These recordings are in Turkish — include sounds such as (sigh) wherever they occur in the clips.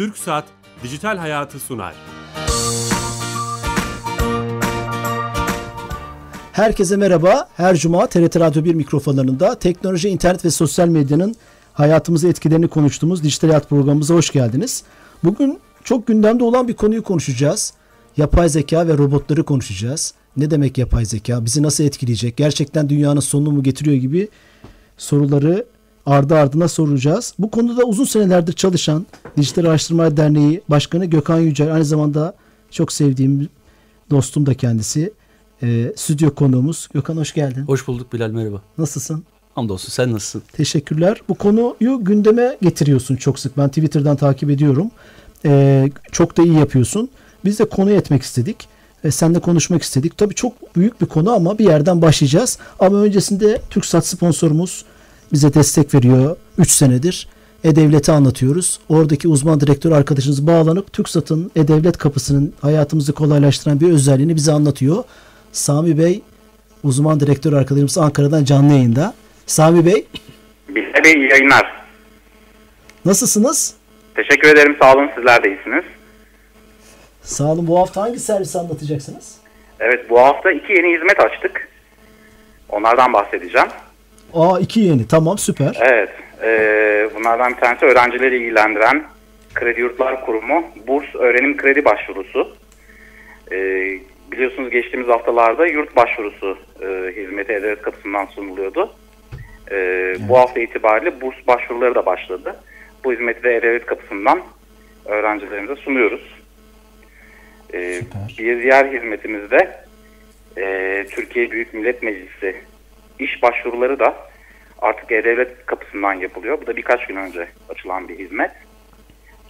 Türk Saat Dijital Hayatı sunar. Herkese merhaba. Her cuma TRT Radyo 1 mikrofonlarında teknoloji, internet ve sosyal medyanın hayatımıza etkilerini konuştuğumuz Dijital Hayat programımıza hoş geldiniz. Bugün çok gündemde olan bir konuyu konuşacağız. Yapay zeka ve robotları konuşacağız. Ne demek yapay zeka? Bizi nasıl etkileyecek? Gerçekten dünyanın sonunu mu getiriyor gibi soruları ardı ardına soracağız. Bu konuda uzun senelerdir çalışan Dijital Araştırma Derneği Başkanı Gökhan Yücel aynı zamanda çok sevdiğim dostum da kendisi. E, stüdyo konuğumuz. Gökhan hoş geldin. Hoş bulduk Bilal merhaba. Nasılsın? Hamdolsun sen nasılsın? Teşekkürler. Bu konuyu gündeme getiriyorsun çok sık. Ben Twitter'dan takip ediyorum. E, çok da iyi yapıyorsun. Biz de konuyu etmek istedik. E, seninle konuşmak istedik. Tabii çok büyük bir konu ama bir yerden başlayacağız. Ama öncesinde TürkSat sponsorumuz bize destek veriyor 3 senedir. E-Devlet'i anlatıyoruz. Oradaki uzman direktör arkadaşımız bağlanıp TürkSat'ın E-Devlet kapısının hayatımızı kolaylaştıran bir özelliğini bize anlatıyor. Sami Bey uzman direktör arkadaşımız Ankara'dan canlı yayında. Sami Bey. Bilal Bey iyi yayınlar. Nasılsınız? Teşekkür ederim sağ olun sizler de iyisiniz. Sağ olun. Bu hafta hangi servisi anlatacaksınız? Evet bu hafta iki yeni hizmet açtık. Onlardan bahsedeceğim. Aa iki yeni. Tamam süper. Evet. E, bunlardan bir tanesi öğrencileri ilgilendiren Kredi Yurtlar Kurumu Burs Öğrenim Kredi Başvurusu. E, biliyorsunuz geçtiğimiz haftalarda yurt başvurusu e, hizmeti E-Devlet kapısından sunuluyordu. E, evet. Bu hafta itibariyle burs başvuruları da başladı. Bu hizmeti de E-Devlet kapısından öğrencilerimize sunuyoruz. E, bir diğer hizmetimizde e, Türkiye Büyük Millet Meclisi iş başvuruları da artık E-Devlet kapısından yapılıyor. Bu da birkaç gün önce açılan bir hizmet.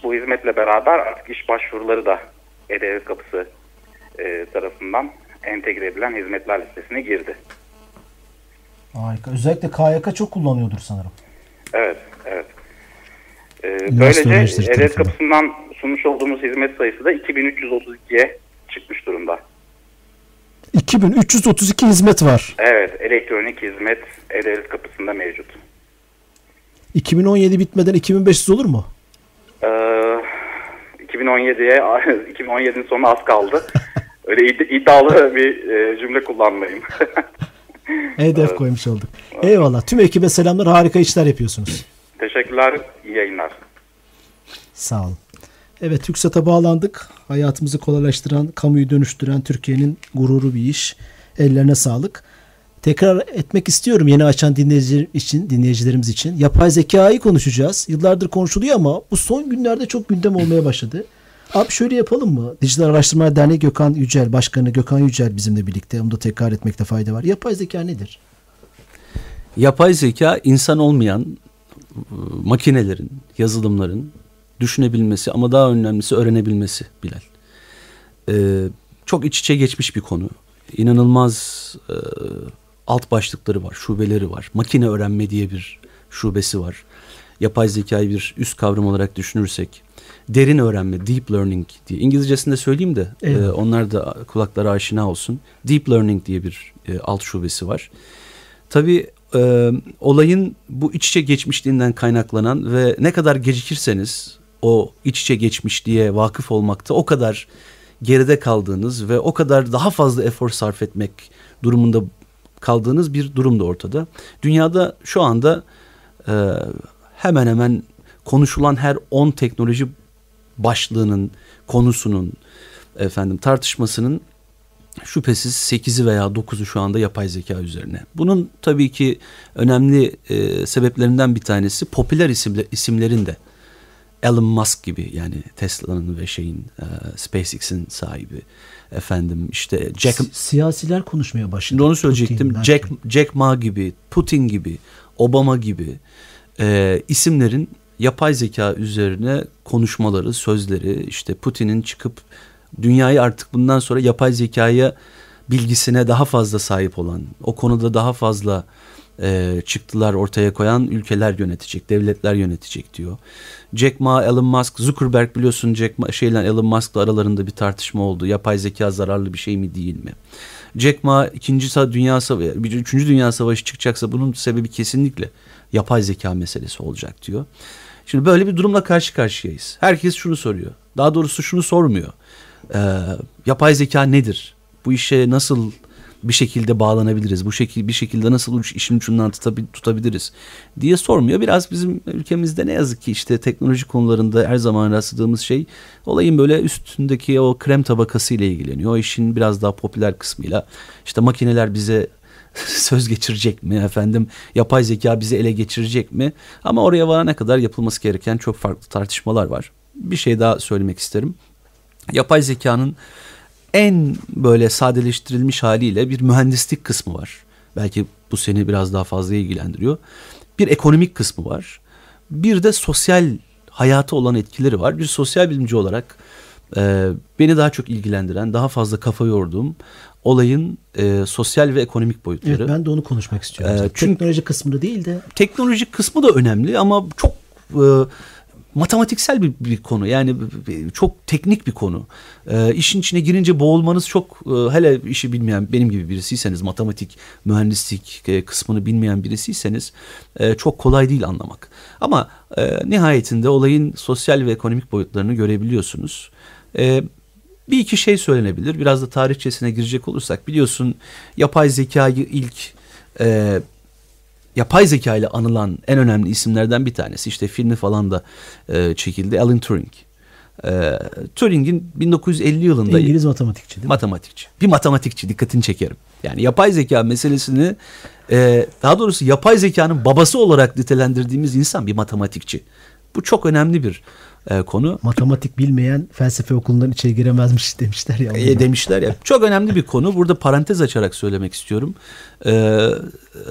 Bu hizmetle beraber artık iş başvuruları da E-Devlet kapısı e, tarafından entegre edilen hizmetler listesine girdi. Harika. Özellikle KYK çok kullanıyordur sanırım. Evet, evet. Ee, böylece E-Devlet kapısından sunmuş olduğumuz hizmet sayısı da 2332'ye çıkmış durumda. 2332 hizmet var. Evet, elektronik hizmet E-Devlet kapısında mevcut. 2017 bitmeden 2500 olur mu? Ee, 2017'ye 2017'nin (laughs) sonu az kaldı. (laughs) Öyle iddialı bir e, cümle kullanmayayım. (laughs) Hedef evet. koymuş olduk. Eyvallah. Tüm ekibe selamlar. Harika işler yapıyorsunuz. Teşekkürler. İyi yayınlar. Sağ olun. Evet TürkSat'a bağlandık. Hayatımızı kolaylaştıran, kamuyu dönüştüren Türkiye'nin gururu bir iş. Ellerine sağlık. Tekrar etmek istiyorum yeni açan dinleyiciler için, dinleyicilerimiz için. Yapay zekayı konuşacağız. Yıllardır konuşuluyor ama bu son günlerde çok gündem olmaya başladı. Abi şöyle yapalım mı? Dijital Araştırmalar Derneği Gökhan Yücel, Başkanı Gökhan Yücel bizimle birlikte. Onu da tekrar etmekte fayda var. Yapay zeka nedir? Yapay zeka insan olmayan makinelerin, yazılımların düşünebilmesi ama daha önemlisi öğrenebilmesi Bilal. Ee, çok iç içe geçmiş bir konu. İnanılmaz e, alt başlıkları var, şubeleri var. Makine öğrenme diye bir şubesi var. Yapay zekayı bir üst kavram olarak düşünürsek derin öğrenme, deep learning diye. İngilizcesinde söyleyeyim de evet. e, onlar da kulaklara aşina olsun. Deep learning diye bir e, alt şubesi var. Tabii e, olayın bu iç içe geçmişliğinden kaynaklanan ve ne kadar gecikirseniz o iç içe geçmişliğe vakıf olmakta o kadar geride kaldığınız ve o kadar daha fazla efor sarf etmek durumunda kaldığınız bir durum da ortada. Dünyada şu anda e, hemen hemen konuşulan her 10 teknoloji başlığının, konusunun, efendim tartışmasının şüphesiz 8'i veya 9'u şu anda yapay zeka üzerine. Bunun tabii ki önemli e, sebeplerinden bir tanesi popüler isimle, isimlerin de Elon Musk gibi yani Tesla'nın ve şeyin e, SpaceX'in sahibi efendim işte Jack si siyasiler konuşmaya başladı. Onu söyleyecektim. Putin, Jack Jack Ma gibi, Putin gibi, Obama gibi e, isimlerin yapay zeka üzerine konuşmaları, sözleri işte Putin'in çıkıp dünyayı artık bundan sonra yapay zekaya bilgisine daha fazla sahip olan, o konuda daha fazla e, çıktılar ortaya koyan ülkeler yönetecek, devletler yönetecek diyor. Jack Ma, Elon Musk, Zuckerberg biliyorsun Jack Ma, şeyle Elon Musk'la aralarında bir tartışma oldu. Yapay zeka zararlı bir şey mi değil mi? Jack Ma ikinci dünya savaşı, üçüncü dünya savaşı çıkacaksa bunun sebebi kesinlikle yapay zeka meselesi olacak diyor. Şimdi böyle bir durumla karşı karşıyayız. Herkes şunu soruyor. Daha doğrusu şunu sormuyor. Ee, yapay zeka nedir? Bu işe nasıl bir şekilde bağlanabiliriz? Bu şekilde bir şekilde nasıl işin ucundan tutabiliriz diye sormuyor. Biraz bizim ülkemizde ne yazık ki işte teknoloji konularında her zaman rastladığımız şey olayın böyle üstündeki o krem tabakası ile ilgileniyor. O işin biraz daha popüler kısmıyla işte makineler bize (laughs) söz geçirecek mi efendim yapay zeka bizi ele geçirecek mi ama oraya varana kadar yapılması gereken çok farklı tartışmalar var. Bir şey daha söylemek isterim. Yapay zekanın en böyle sadeleştirilmiş haliyle bir mühendislik kısmı var. Belki bu seni biraz daha fazla ilgilendiriyor. Bir ekonomik kısmı var. Bir de sosyal hayatı olan etkileri var. Bir sosyal bilimci olarak e, beni daha çok ilgilendiren, daha fazla kafa yorduğum olayın e, sosyal ve ekonomik boyutları. Evet ben de onu konuşmak istiyorum. Ee, çünkü teknoloji kısmını değil de. Teknolojik kısmı da önemli ama çok e, matematiksel bir, bir konu. Yani çok teknik bir konu. E, işin içine girince boğulmanız çok e, hele işi bilmeyen benim gibi birisiyseniz matematik, mühendislik e, kısmını bilmeyen birisiyseniz e, çok kolay değil anlamak. Ama e, nihayetinde olayın sosyal ve ekonomik boyutlarını görebiliyorsunuz. E, bir iki şey söylenebilir. Biraz da tarihçesine girecek olursak biliyorsun yapay zekayı ilk e, yapay zeka ile anılan en önemli isimlerden bir tanesi. İşte filmi falan da e, çekildi. Alan Turing. E, Turing'in 1950 yılında İngiliz matematikçi değil mi? Matematikçi. Bir matematikçi dikkatini çekerim. Yani yapay zeka meselesini e, daha doğrusu yapay zekanın babası olarak nitelendirdiğimiz insan bir matematikçi. Bu çok önemli bir e, konu. Matematik bilmeyen felsefe okulundan içeri giremezmiş (laughs) demişler ya. E, demişler ya. Çok önemli bir konu. Burada parantez açarak söylemek istiyorum. Ee,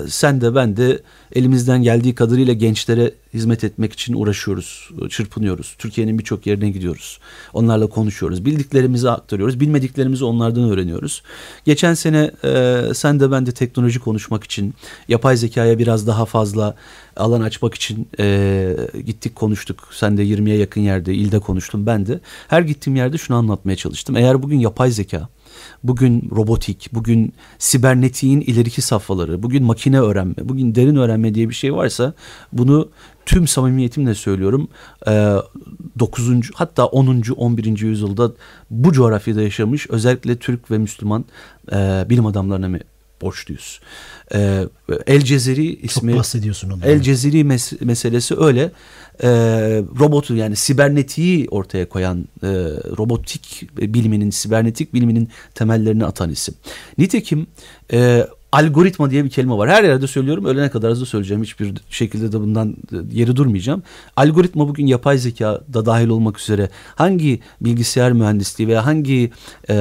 sen de ben de elimizden geldiği kadarıyla gençlere hizmet etmek için uğraşıyoruz, çırpınıyoruz. Türkiye'nin birçok yerine gidiyoruz. Onlarla konuşuyoruz. Bildiklerimizi aktarıyoruz. Bilmediklerimizi onlardan öğreniyoruz. Geçen sene e, sen de ben de teknoloji konuşmak için, yapay zekaya biraz daha fazla alan açmak için e, gittik konuştuk. Sen de 20'ye yakın yerde, ilde konuştun ben de. Her gittiğim yerde şunu anlatmaya çalıştım. Eğer bugün yapay zeka bugün robotik, bugün sibernetiğin ileriki safhaları, bugün makine öğrenme, bugün derin öğrenme diye bir şey varsa bunu tüm samimiyetimle söylüyorum. 9. E, hatta 10. 11. yüzyılda bu coğrafyada yaşamış özellikle Türk ve Müslüman e, bilim adamlarına borçluyuz. Ee, El Cezeri ismi. Çok bahsediyorsun ondan. El Cezeri mes- meselesi öyle. Ee, robotu yani sibernetiği ortaya koyan e, robotik biliminin, sibernetik biliminin temellerini atan isim. Nitekim e, algoritma diye bir kelime var. Her yerde söylüyorum. Ölene kadar da söyleyeceğim. Hiçbir şekilde de bundan yeri durmayacağım. Algoritma bugün yapay zeka da dahil olmak üzere hangi bilgisayar mühendisliği veya hangi e,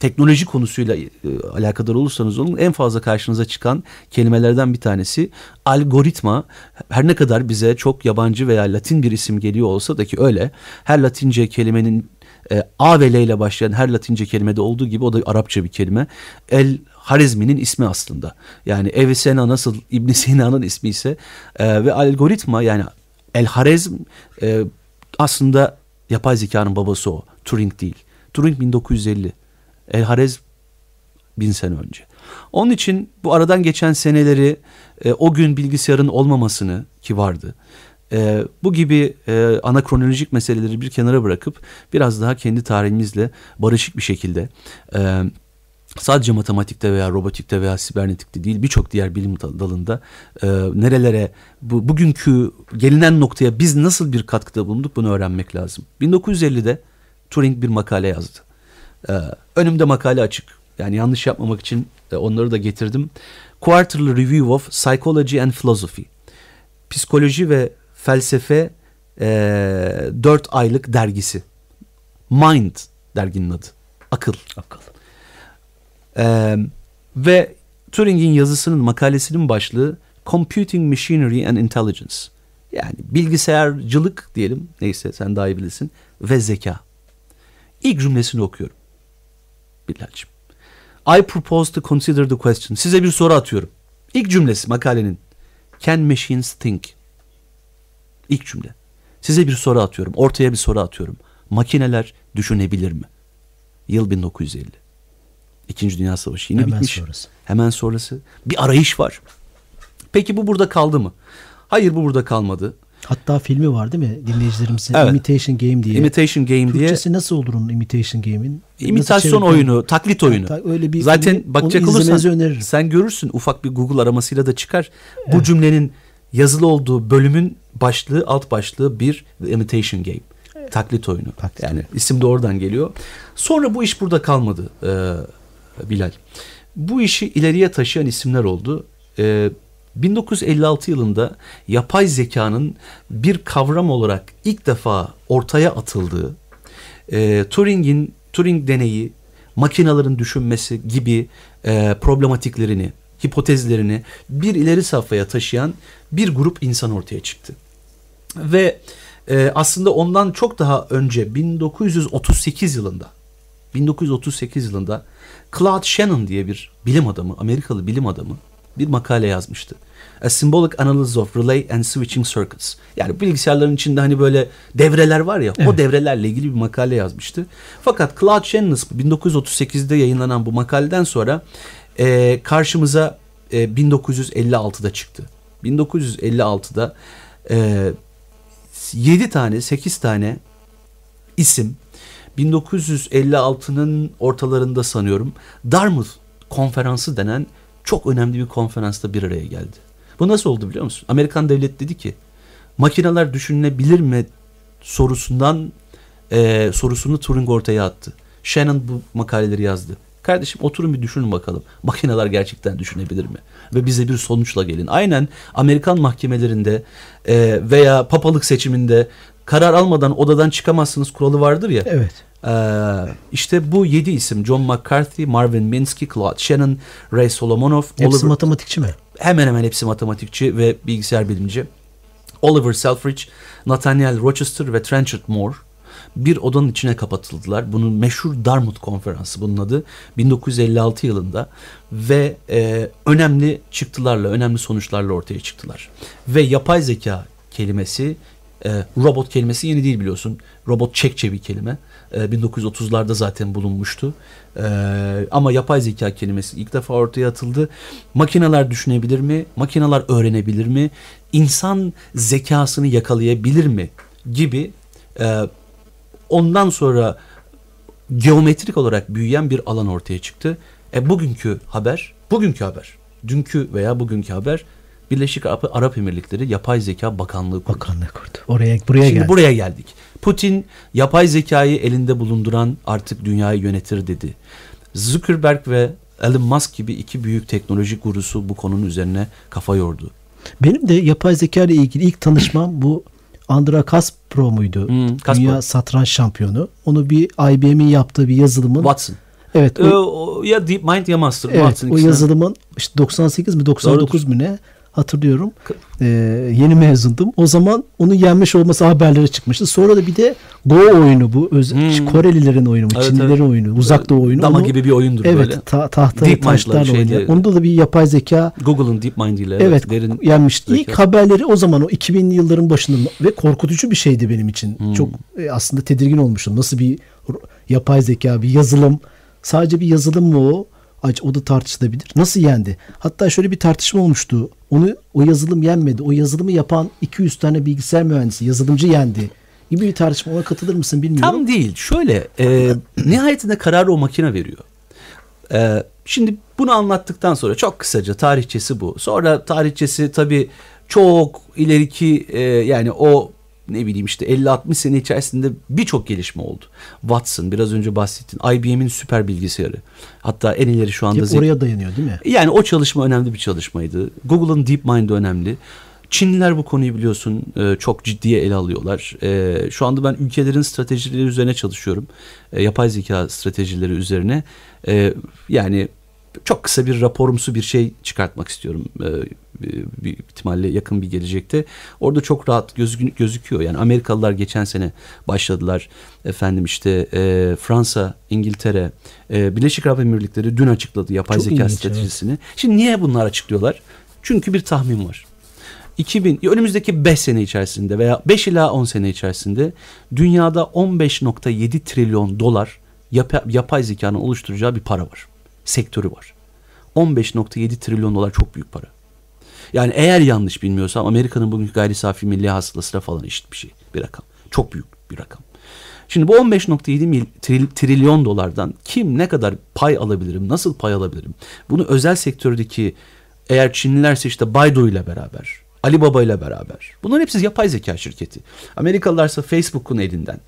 teknoloji konusuyla e, alakadar olursanız olun en fazla karşınıza çıkan kelimelerden bir tanesi algoritma. Her ne kadar bize çok yabancı veya Latin bir isim geliyor olsa da ki öyle her Latince kelimenin e, A ve L ile başlayan her Latince kelimede olduğu gibi o da Arapça bir kelime. El Harizmi'nin ismi aslında. Yani Avicenna nasıl İbn Sina'nın ismi ise e, ve algoritma yani El Harizm e, aslında yapay zekanın babası o. Turing değil. Turing 1950. El Harez bin sene önce. Onun için bu aradan geçen seneleri e, o gün bilgisayarın olmamasını ki vardı. E, bu gibi e, anakronolojik meseleleri bir kenara bırakıp biraz daha kendi tarihimizle barışık bir şekilde e, sadece matematikte veya robotikte veya sibernetikte değil birçok diğer bilim dalında e, nerelere bu, bugünkü gelinen noktaya biz nasıl bir katkıda bulunduk bunu öğrenmek lazım. 1950'de Turing bir makale yazdı. Ee, önümde makale açık. Yani yanlış yapmamak için e, onları da getirdim. Quarterly Review of Psychology and Philosophy. Psikoloji ve felsefe e, 4 aylık dergisi. Mind derginin adı. Akıl. Akıl. E, ve Turing'in yazısının makalesinin başlığı Computing Machinery and Intelligence. Yani bilgisayarcılık diyelim neyse sen daha iyi bilirsin ve zeka. İlk cümlesini okuyorum. Bilal'cim. I propose to consider the question. Size bir soru atıyorum. İlk cümlesi makalenin. Can machines think? İlk cümle. Size bir soru atıyorum. Ortaya bir soru atıyorum. Makineler düşünebilir mi? Yıl 1950. İkinci Dünya Savaşı yine Hemen bitmiş. Sonrası. Hemen sonrası. Bir arayış var. Peki bu burada kaldı mı? Hayır bu burada kalmadı. Hatta filmi var değil mi? Dinleyicilerimizin Evet. Imitation Game diye. Imitation Game diye Türkçesi nasıl olur onun Imitation Game'in? imitasyon oyunu, taklit oyunu. Hatta öyle bir Zaten filmi, bakacak olursan öneririm. sen görürsün ufak bir Google aramasıyla da çıkar. Bu cümlenin yazılı olduğu bölümün başlığı, alt başlığı bir The Imitation Game. Taklit oyunu. Taklit. Yani isim de oradan geliyor. Sonra bu iş burada kalmadı e, Bilal. Bu işi ileriye taşıyan isimler oldu. E, 1956 yılında yapay zekanın bir kavram olarak ilk defa ortaya atıldığı e, Turing'in Turing deneyi, makinelerin düşünmesi gibi e, problematiklerini, hipotezlerini bir ileri safhaya taşıyan bir grup insan ortaya çıktı. Ve e, aslında ondan çok daha önce 1938 yılında 1938 yılında Claude Shannon diye bir bilim adamı, Amerikalı bilim adamı bir makale yazmıştı. A Symbolic Analysis of Relay and Switching Circuits. Yani bilgisayarların içinde hani böyle devreler var ya o devrelerle ilgili bir makale yazmıştı. Fakat Claude Shannon 1938'de yayınlanan bu makaleden sonra e, karşımıza e, 1956'da çıktı. 1956'da e, 7 tane 8 tane isim 1956'nın ortalarında sanıyorum Dartmouth konferansı denen çok önemli bir konferansta bir araya geldi. Bu nasıl oldu biliyor musun? Amerikan devlet dedi ki makineler düşünülebilir mi sorusundan e, sorusunu Turing ortaya attı. Shannon bu makaleleri yazdı. Kardeşim oturun bir düşünün bakalım. Makineler gerçekten düşünebilir mi? Ve bize bir sonuçla gelin. Aynen Amerikan mahkemelerinde e, veya papalık seçiminde karar almadan odadan çıkamazsınız kuralı vardır ya. Evet. Ee, işte bu yedi isim John McCarthy, Marvin Minsky, Claude Shannon, Ray Solomonov, Hepsi Oliver, matematikçi mi? hemen hemen hepsi matematikçi ve bilgisayar bilimci. Oliver Selfridge, Nathaniel Rochester ve Trenchard Moore bir odanın içine kapatıldılar. Bunun meşhur Dartmouth konferansı bunun adı 1956 yılında ve e, önemli çıktılarla, önemli sonuçlarla ortaya çıktılar. Ve yapay zeka kelimesi, e, robot kelimesi yeni değil biliyorsun. Robot Çekçe bir kelime. E, 1930'larda zaten bulunmuştu. E, ama yapay zeka kelimesi ilk defa ortaya atıldı. Makineler düşünebilir mi? Makineler öğrenebilir mi? İnsan zekasını yakalayabilir mi? Gibi e, ondan sonra geometrik olarak büyüyen bir alan ortaya çıktı. E bugünkü haber, bugünkü haber, dünkü veya bugünkü haber Birleşik Arap, Arap Emirlikleri Yapay Zeka Bakanlığı kurdu. Bakanlığı kurdu. Oraya buraya Şimdi geldi. buraya geldik. Putin yapay zekayı elinde bulunduran artık dünyayı yönetir dedi. Zuckerberg ve Elon Musk gibi iki büyük teknoloji gurusu bu konunun üzerine kafa yordu. Benim de yapay zeka ile ilgili ilk tanışmam bu Andra Kasparov muydu? Hmm, Kasparov. Dünya satranç şampiyonu. Onu bir IBM'in yaptığı bir yazılımın Watson. Evet. Ee, O, o- ya DeepMind ya Master. evet, Watson o ikisinden. yazılımın işte 98 mi 99 Doğrudur. mu ne hatırlıyorum. Ee, yeni mezundum. O zaman onu yenmiş olması haberlere çıkmıştı. Sonra da bir de Go oyunu bu. Öz, Hmm. Korelilerin oyunu? Evet, Çinlilerin evet. oyunu. Uzak Doğu oyunu. Dama Onu- gibi bir oyundur Evet. böyle. Ta, tahta taşlarla şeyde- oynayan. Onda da bir yapay zeka Google'ın DeepMind ile Evet, derin yenmişti. zeka. İlk haberleri o zaman o 2000'li yılların başında ve korkutucu bir şeydi benim için. Hmm. Çok e, aslında tedirgin olmuştum. Nasıl bir yapay zeka, bir yazılım. Sadece bir yazılım mı o? O da tartışılabilir. Nasıl yendi? Hatta şöyle bir tartışma olmuştu. Onu o yazılım yenmedi. O yazılımı yapan 200 tane bilgisayar mühendisi, yazılımcı yendi. Gibi bir tartışma. Ona katılır mısın bilmiyorum. Tam değil. Şöyle e, nihayetinde kararı o makine veriyor. E, şimdi bunu anlattıktan sonra çok kısaca tarihçesi bu. Sonra tarihçesi tabii çok ileriki e, yani o ne bileyim işte 50-60 sene içerisinde birçok gelişme oldu. Watson biraz önce bahsettin. IBM'in süper bilgisayarı. Hatta en ileri şu anda Hep oraya dayanıyor değil mi? yani o çalışma önemli bir çalışmaydı. Google'ın DeepMind önemli. Çinliler bu konuyu biliyorsun e, çok ciddiye ele alıyorlar. E, Şu anda ben ülkelerin stratejileri üzerine çalışıyorum. E, Yapay zeka stratejileri üzerine. Yani çok kısa bir raporumsu bir şey çıkartmak istiyorum. E, Bir ihtimalle yakın bir gelecekte. Orada çok rahat gözükü- gözüküyor. Yani Amerikalılar geçen sene başladılar. Efendim işte e, Fransa, İngiltere, e, Birleşik Arap Emirlikleri dün açıkladı yapay Çok zeka ilginç, stratejisini. Şimdi niye bunlar açıklıyorlar? Çünkü bir tahmin var. 2000 önümüzdeki 5 sene içerisinde veya 5 ila 10 sene içerisinde dünyada 15.7 trilyon dolar yapa- yapay zekanın oluşturacağı bir para var. Sektörü var. 15.7 trilyon dolar çok büyük para. Yani eğer yanlış bilmiyorsam Amerika'nın bugünkü gayri safi milli hasılasına falan eşit bir şey. Bir rakam. Çok büyük bir rakam. Şimdi bu 15.7 mil, tril, trilyon dolardan kim ne kadar pay alabilirim, nasıl pay alabilirim? Bunu özel sektördeki eğer Çinlilerse işte Baidu ile beraber, Alibaba ile beraber. Bunların hepsi yapay zeka şirketi. Amerikalılarsa Facebook'un elinden.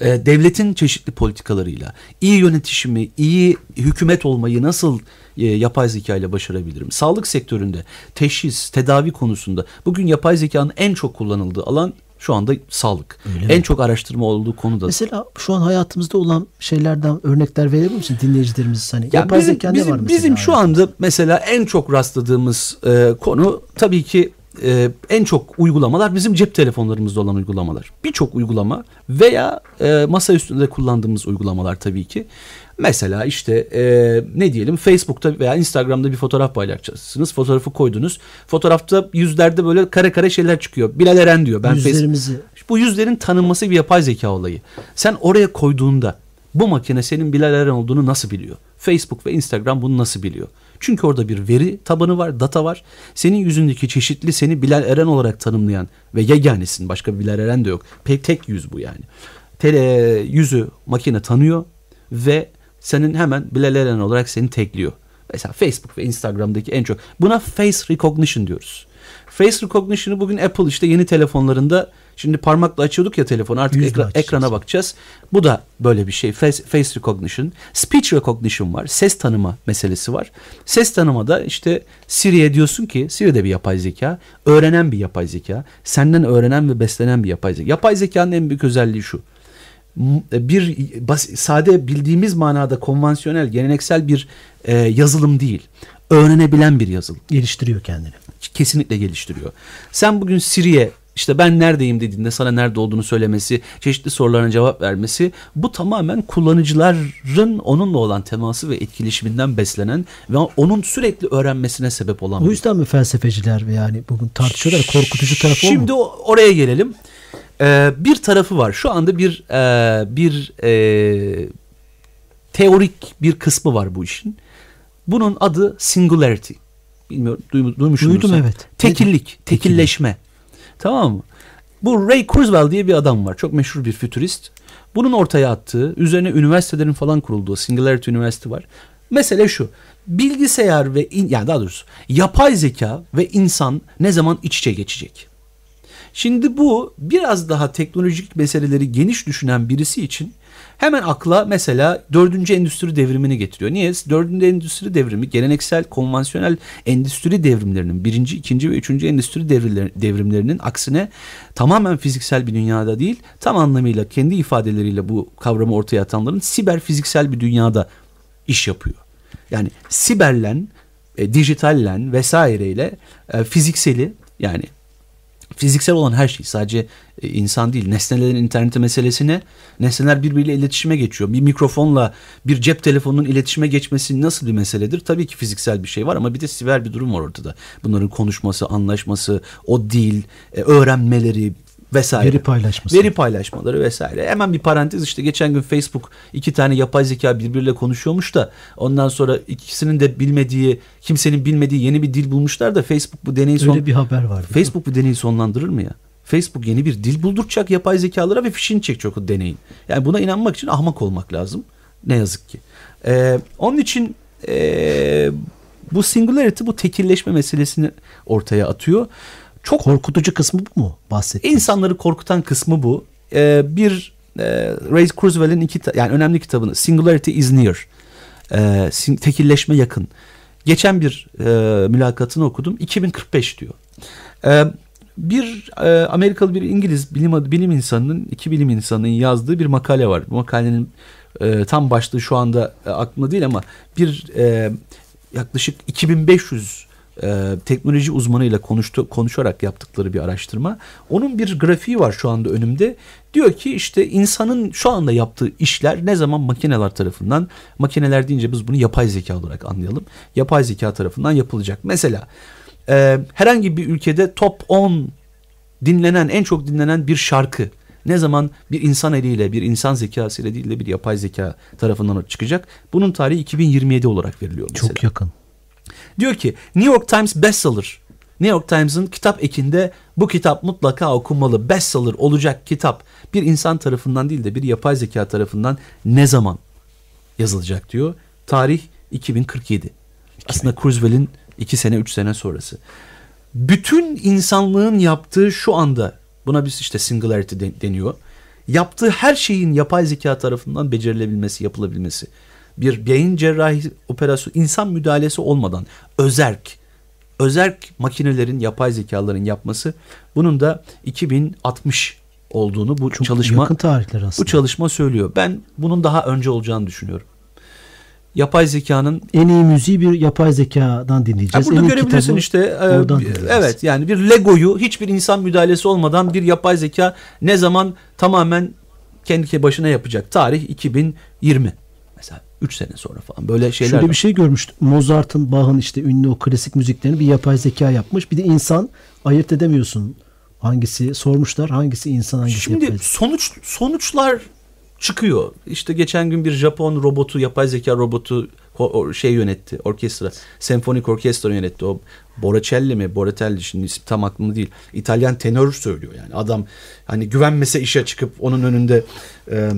E, devletin çeşitli politikalarıyla iyi yönetişimi, iyi hükümet olmayı nasıl e, yapay zeka ile başarabilirim? Sağlık sektöründe teşhis, tedavi konusunda bugün yapay zekanın en çok kullanıldığı alan şu anda sağlık. Öyle en mi? çok araştırma olduğu konuda. Mesela şu an hayatımızda olan şeylerden örnekler verebilir misin dinleyicilerimiz? Hani Ya yapay bizim, zeka ne bizim, var mesela? bizim şu anda mesela en çok rastladığımız e, konu tabii ki e, en çok uygulamalar bizim cep telefonlarımızda olan uygulamalar. Birçok uygulama veya e, masa üstünde kullandığımız uygulamalar tabii ki. Mesela işte e, ne diyelim Facebook'ta veya Instagram'da bir fotoğraf paylaşacaksınız. Fotoğrafı koydunuz. Fotoğrafta yüzlerde böyle kare kare şeyler çıkıyor. Bilal Eren diyor. Ben Yüzlerimizi bu yüzlerin tanınması bir yapay zeka olayı. Sen oraya koyduğunda bu makine senin Bilal Eren olduğunu nasıl biliyor? Facebook ve Instagram bunu nasıl biliyor? Çünkü orada bir veri tabanı var, data var. Senin yüzündeki çeşitli seni Bilal Eren olarak tanımlayan ve yeganesin. Başka bir Bilal Eren de yok. Pek tek yüz bu yani. Tele, yüzü makine tanıyor ve senin hemen Bilal Eren olarak seni tekliyor. Mesela Facebook ve Instagram'daki en çok. Buna face recognition diyoruz. Face recognition'ı bugün Apple işte yeni telefonlarında şimdi parmakla açıyorduk ya telefonu artık Yüzle ekra- açacağız. ekrana bakacağız. Bu da böyle bir şey. Face, face recognition. Speech recognition var. Ses tanıma meselesi var. Ses tanımada işte Siri'ye diyorsun ki Siri de bir yapay zeka. Öğrenen bir yapay zeka. Senden öğrenen ve beslenen bir yapay zeka. Yapay zekanın en büyük özelliği şu m- bir sade bildiğimiz manada konvansiyonel, geleneksel bir e, yazılım değil. Öğrenebilen bir yazılım. geliştiriyor kendini. Kesinlikle geliştiriyor. Sen bugün Siri'ye işte ben neredeyim dediğinde sana nerede olduğunu söylemesi, çeşitli sorularına cevap vermesi bu tamamen kullanıcıların onunla olan teması ve etkileşiminden beslenen ve onun sürekli öğrenmesine sebep olan O yüzden mi felsefeciler yani bugün tartışıyorlar korkutucu tarafı o Şimdi mu? o- oraya gelelim. Ee, bir tarafı var. Şu anda bir e, bir e, teorik bir kısmı var bu işin. Bunun adı singularity. Bilmiyorum duymu- duymuş Duydum, musun? evet. Tekillik, tekilleşme. Tamam mı? Bu Ray Kurzweil diye bir adam var. Çok meşhur bir fütürist. Bunun ortaya attığı, üzerine üniversitelerin falan kurulduğu Singularity Üniversite var. Mesele şu. Bilgisayar ve in, yani daha doğrusu yapay zeka ve insan ne zaman iç içe geçecek? Şimdi bu biraz daha teknolojik meseleleri geniş düşünen birisi için hemen akla mesela dördüncü endüstri devrimini getiriyor. Niye? Dördüncü endüstri devrimi geleneksel konvansiyonel endüstri devrimlerinin birinci, ikinci ve üçüncü endüstri devrimler- devrimlerinin aksine tamamen fiziksel bir dünyada değil tam anlamıyla kendi ifadeleriyle bu kavramı ortaya atanların siber fiziksel bir dünyada iş yapıyor. Yani siberlen, e, dijitallen vesaireyle e, fizikseli yani fiziksel olan her şey sadece e, insan değil nesnelerin interneti meselesine nesneler birbiriyle iletişime geçiyor. Bir mikrofonla bir cep telefonunun iletişime geçmesi nasıl bir meseledir? Tabii ki fiziksel bir şey var ama bir de siber bir durum var ortada. Bunların konuşması, anlaşması, o dil, e, öğrenmeleri vesaire. Veri paylaşması. Veri paylaşmaları vesaire. Hemen bir parantez işte geçen gün Facebook iki tane yapay zeka birbiriyle konuşuyormuş da ondan sonra ikisinin de bilmediği, kimsenin bilmediği yeni bir dil bulmuşlar da Facebook bu deneyi son Öyle bir haber vardı. Facebook bu deneyi sonlandırır mı ya? Facebook yeni bir dil bulduracak yapay zekalara ve fişini çekecek o deneyin. Yani buna inanmak için ahmak olmak lazım. Ne yazık ki. Ee, onun için ee, bu singularity bu tekilleşme meselesini ortaya atıyor. Çok Korkutucu kısmı bu mu bahsettiğin? İnsanları korkutan kısmı bu. Ee, bir e, Ray Kurzweil'in iki yani önemli kitabını Singularity is Near. Sin- tekilleşme yakın. Geçen bir e, mülakatını okudum. 2045 diyor. Ee, bir e, Amerikalı bir İngiliz bilim bilim insanının iki bilim insanının yazdığı bir makale var. Bu makalenin e, tam başlığı şu anda e, aklımda değil ama bir e, yaklaşık 2500 e, teknoloji uzmanıyla konuştu, konuşarak yaptıkları bir araştırma. Onun bir grafiği var şu anda önümde. Diyor ki işte insanın şu anda yaptığı işler ne zaman makineler tarafından, makineler deyince biz bunu yapay zeka olarak anlayalım. Yapay zeka tarafından yapılacak. Mesela e, herhangi bir ülkede top 10 dinlenen, en çok dinlenen bir şarkı ne zaman bir insan eliyle, bir insan zekasıyla değil de bir yapay zeka tarafından çıkacak. Bunun tarihi 2027 olarak veriliyor mesela. Çok yakın. Diyor ki New York Times bestseller New York Times'ın kitap ekinde bu kitap mutlaka okunmalı, bestseller olacak kitap bir insan tarafından değil de bir yapay zeka tarafından ne zaman yazılacak diyor. Tarih 2047. Aslında Kurzweil'in 2 sene 3 sene sonrası. Bütün insanlığın yaptığı şu anda buna biz işte singularity deniyor. Yaptığı her şeyin yapay zeka tarafından becerilebilmesi, yapılabilmesi. Bir beyin cerrahi operasyonu, insan müdahalesi olmadan özerk, özerk makinelerin, yapay zekaların yapması bunun da 2060 olduğunu bu Çok çalışma yakın tarihler aslında. bu çalışma söylüyor. Ben bunun daha önce olacağını düşünüyorum. Yapay zekanın En iyi müziği bir yapay zekadan dinleyeceğiz. burada en görebilirsin işte e, evet yani bir Lego'yu hiçbir insan müdahalesi olmadan bir yapay zeka ne zaman tamamen kendi başına yapacak. Tarih 2020. Mesela 3 sene sonra falan böyle şeyler. Şöyle var. bir şey görmüştüm. Mozart'ın, Bach'ın işte ünlü o klasik müziklerini bir yapay zeka yapmış. Bir de insan ayırt edemiyorsun. Hangisi sormuşlar, hangisi insan, hangisi Şimdi yapay zeka. sonuç sonuçlar çıkıyor. İşte geçen gün bir Japon robotu, yapay zeka robotu şey yönetti. Orkestra, senfonik orkestra yönetti. O Borocelli mi? Boratelli şimdi ismi tam aklımda değil. İtalyan tenör söylüyor yani. Adam hani güvenmese işe çıkıp onun önünde e,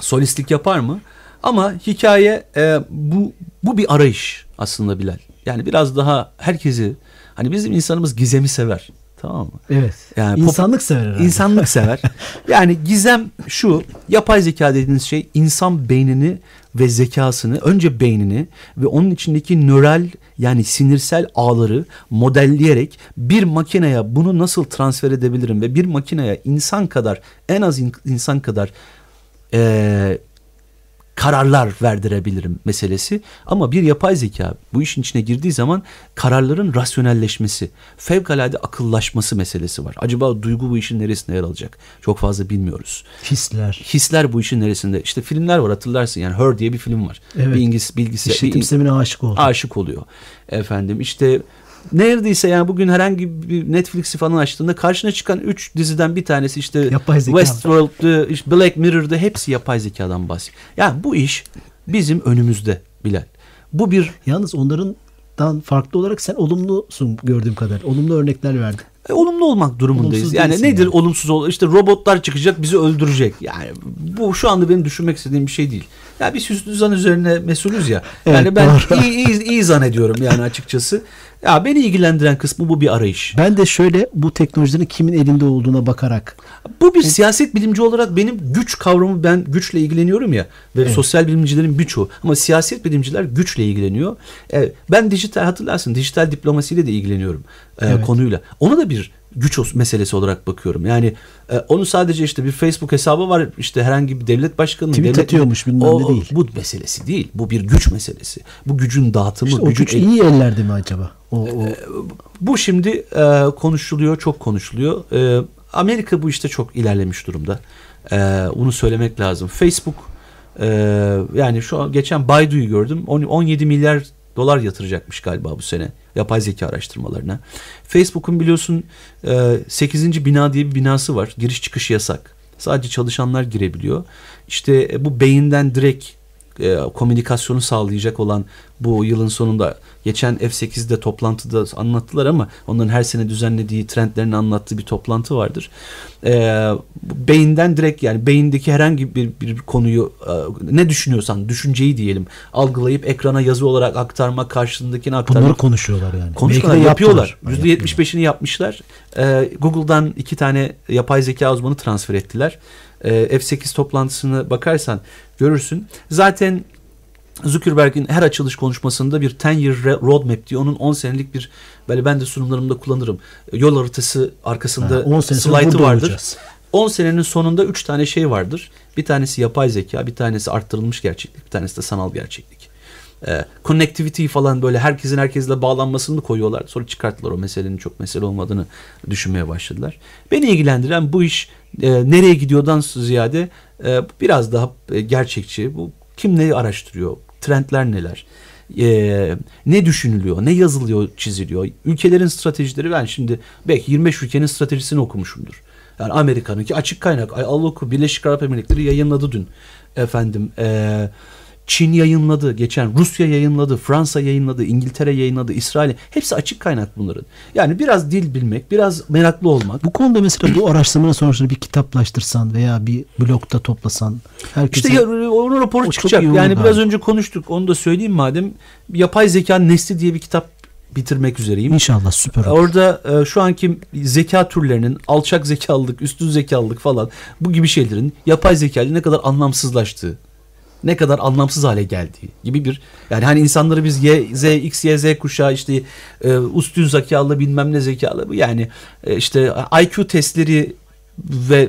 solistlik yapar mı? Ama hikaye e, bu bu bir arayış aslında Bilal. Yani biraz daha herkesi hani bizim insanımız gizemi sever. Tamam mı? Evet. Yani pop- İnsanlık sever herhalde. İnsanlık sever. (laughs) Yani gizem şu yapay zeka dediğiniz şey insan beynini ve zekasını önce beynini ve onun içindeki nöral yani sinirsel ağları modelleyerek bir makineye bunu nasıl transfer edebilirim ve bir makineye insan kadar en az in- insan kadar eee kararlar verdirebilirim meselesi. Ama bir yapay zeka bu işin içine girdiği zaman kararların rasyonelleşmesi, fevkalade akıllaşması meselesi var. Acaba duygu bu işin neresinde yer alacak? Çok fazla bilmiyoruz. Hisler. Hisler bu işin neresinde? İşte filmler var hatırlarsın yani Her diye bir film var. Evet. Bir İngiliz bilgisayar. İşletim bir- sistemine aşık oldu. aşık oluyor. Efendim işte neredeyse yani bugün herhangi bir Netflix'i falan açtığında karşına çıkan 3 diziden bir tanesi işte. Westworld'dı, işte Black Mirror'dı hepsi yapay zekadan bahsediyor. Yani bu iş bizim önümüzde Bilal. Bu bir Yalnız onlardan farklı olarak sen olumlusun gördüğüm kadar. Olumlu örnekler verdin. e, olumlu olmak durumundayız. Olumsuz yani nedir yani. olumsuz ol? İşte robotlar çıkacak bizi öldürecek. Yani bu şu anda benim düşünmek istediğim bir şey değil. Ya biz hüsnü zan üzerine mesulüz ya. Evet, yani ben doğru. iyi, iyi, iyi zannediyorum yani açıkçası. (laughs) Ya beni ilgilendiren kısmı bu bir arayış. Ben de şöyle bu teknolojinin kimin elinde olduğuna bakarak Bu bir siyaset bilimci olarak benim güç kavramı ben güçle ilgileniyorum ya ve Evet. sosyal bilimcilerin birçoğu ama siyaset bilimciler güçle ilgileniyor. E, ben dijital hatırlarsın dijital diplomasiyle de ilgileniyorum e, Evet. konuyla. Ona da bir güç meselesi olarak bakıyorum. Yani e, onu sadece işte bir Facebook hesabı var işte herhangi bir devlet başkanının Tweet devlet atıyormuş, bilmem o, ne değil. Bu meselesi değil. Bu bir güç meselesi. Bu gücün dağıtımı, işte o güç el- iyi ellerde mi acaba? O, o bu şimdi e, konuşuluyor, çok konuşuluyor. E, Amerika bu işte çok ilerlemiş durumda. E, bunu söylemek lazım. Facebook e, yani şu an geçen Baidu'yu gördüm. On- 17 milyar dolar yatıracakmış galiba bu sene yapay zeka araştırmalarına. Facebook'un biliyorsun e, 8. bina diye bir binası var. Giriş çıkış yasak. Sadece çalışanlar girebiliyor. İşte e, bu beyinden direkt e, komünikasyonu sağlayacak olan bu yılın sonunda geçen F8'de toplantıda anlattılar ama onların her sene düzenlediği trendlerini anlattığı bir toplantı vardır. E, beyinden direkt yani beyindeki herhangi bir, bir konuyu e, ne düşünüyorsan düşünceyi diyelim algılayıp ekrana yazı olarak aktarma karşısındakini aktarma. bunları konuşuyorlar yani. Konuşuyorlar, yapıyorlar. yaptılar. %75'ini yapmışlar. Ee, Google'dan iki tane yapay zeka uzmanı transfer ettiler. Ee, F8 toplantısına bakarsan görürsün. Zaten Zuckerberg'in her açılış konuşmasında bir 10 year roadmap diyor. Onun 10 senelik bir böyle ben de sunumlarımda kullanırım. Yol haritası arkasında Ha, 10 sene sonra slaytı burada vardır. olacağız. 10 senenin sonunda 3 tane şey vardır. Bir tanesi yapay zeka, bir tanesi arttırılmış gerçeklik, bir tanesi de sanal gerçeklik. Ee, connectivity falan böyle herkesin herkesle bağlanmasını koyuyorlar. Sonra çıkarttılar o meselenin çok mesele olmadığını düşünmeye başladılar. Beni ilgilendiren bu iş e, nereye gidiyordan ziyade e, biraz daha e, gerçekçi. Bu kim neyi araştırıyor? Trendler neler? E, ne düşünülüyor? Ne yazılıyor, çiziliyor? Ülkelerin stratejileri ben şimdi belki 25 ülkenin stratejisini okumuşumdur. Yani Amerika'nınki açık kaynak. Ay Allah Birleşik Arap Emirlikleri yayınladı dün. Efendim eee Çin yayınladı geçen, Rusya yayınladı, Fransa yayınladı, İngiltere yayınladı, İsrail. Hepsi açık kaynak bunların. Yani biraz dil bilmek, biraz meraklı olmak. Bu konuda mesela bu araştırmanın sonuçlarını bir kitaplaştırsan veya bir blogda toplasan. Herkese... İşte ya, onun raporu O çıkacak. Yani biraz abi. önce konuştuk. Onu da söyleyeyim madem. Yapay zeka nesli diye bir kitap bitirmek üzereyim. İnşallah süper olur. Orada e, şu anki zeka türlerinin alçak zekalılık, üstün zekalılık falan bu gibi şeylerin yapay zeka ile ne kadar anlamsızlaştığı, ne kadar anlamsız hale geldiği gibi bir yani hani insanları biz Y, Z, X, Y, Z kuşağı işte e, üstün zekalı bilmem ne zekalı bu yani e, işte IQ testleri ve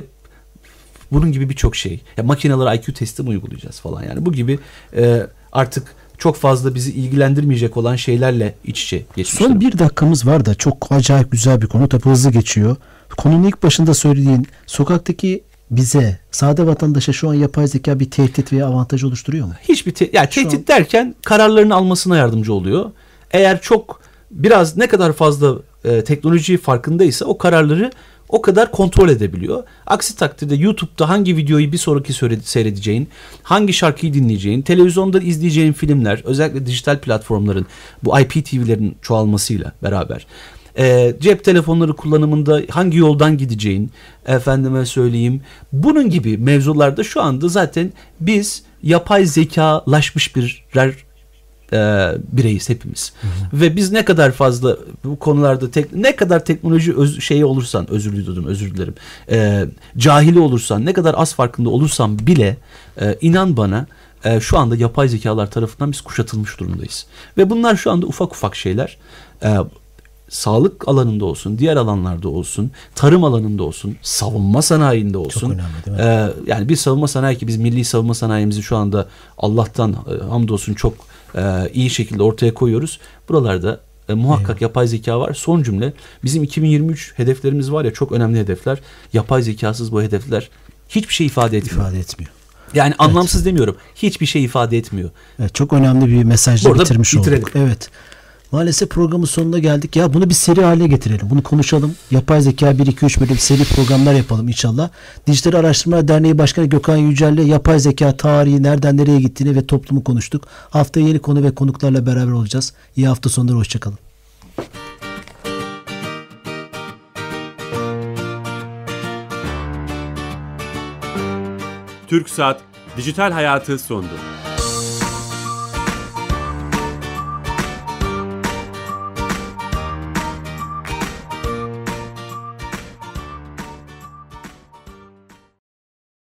bunun gibi birçok şey. Ya makinelere IQ testi mi uygulayacağız falan yani bu gibi e, artık çok fazla bizi ilgilendirmeyecek olan şeylerle iç içe geçmiş. Son bir dakikamız var da çok acayip güzel bir konu. Tabi hızlı geçiyor. Konunun ilk başında söylediğin sokaktaki bize, sade vatandaşa şu an yapay zeka bir tehdit veya avantaj oluşturuyor mu? Hiçbir te- yani tehdit an- derken kararlarını almasına yardımcı oluyor. Eğer çok biraz ne kadar fazla e, teknoloji farkındaysa o kararları o kadar kontrol edebiliyor. Aksi takdirde YouTube'da hangi videoyu bir sonraki seyredeceğin, hangi şarkıyı dinleyeceğin, televizyonda izleyeceğin filmler, özellikle dijital platformların bu IPTV'lerin çoğalmasıyla beraber e, cep telefonları kullanımında hangi yoldan gideceğin, efendime söyleyeyim, bunun gibi mevzularda şu anda zaten biz yapay zekalaşmış birer e, bireyiz hepimiz. Ve biz ne kadar fazla bu konularda tek, ne kadar teknoloji öz, şeyi olursan özür dilerim özür dilerim. E, cahili olursan ne kadar az farkında olursan bile e, inan bana e, şu anda yapay zekalar tarafından biz kuşatılmış durumdayız. Ve bunlar şu anda ufak ufak şeyler. E, sağlık alanında olsun, diğer alanlarda olsun, tarım alanında olsun, savunma sanayinde olsun. önemli, değil mi? Ee, yani bir savunma sanayi ki biz milli savunma sanayimizi şu anda Allah'tan e, hamdolsun çok e, iyi şekilde ortaya koyuyoruz. Buralarda e, muhakkak yapay zeka var. Son cümle bizim 2023 hedeflerimiz var ya çok önemli hedefler. Yapay zekasız bu hedefler hiçbir şey ifade etmiyor. İfade etmiyor. Yani anlamsız demiyorum. Hiçbir şey ifade etmiyor. Evet, çok önemli bir mesajla Burada bitirmiş bitirelim. olduk. Evet. Maalesef programın sonuna geldik. Ya bunu bir seri haline getirelim. Bunu konuşalım. Yapay zeka 1 2 3 bölüm seri programlar yapalım inşallah. Dijital Araştırmalar Derneği Başkanı Gökhan Yücel'le yapay zeka tarihi nereden nereye gittiğini ve toplumu konuştuk. Haftaya yeni konu ve konuklarla beraber olacağız. İyi hafta sonları hoşçakalın. Türk Saat Dijital Hayatı sondu.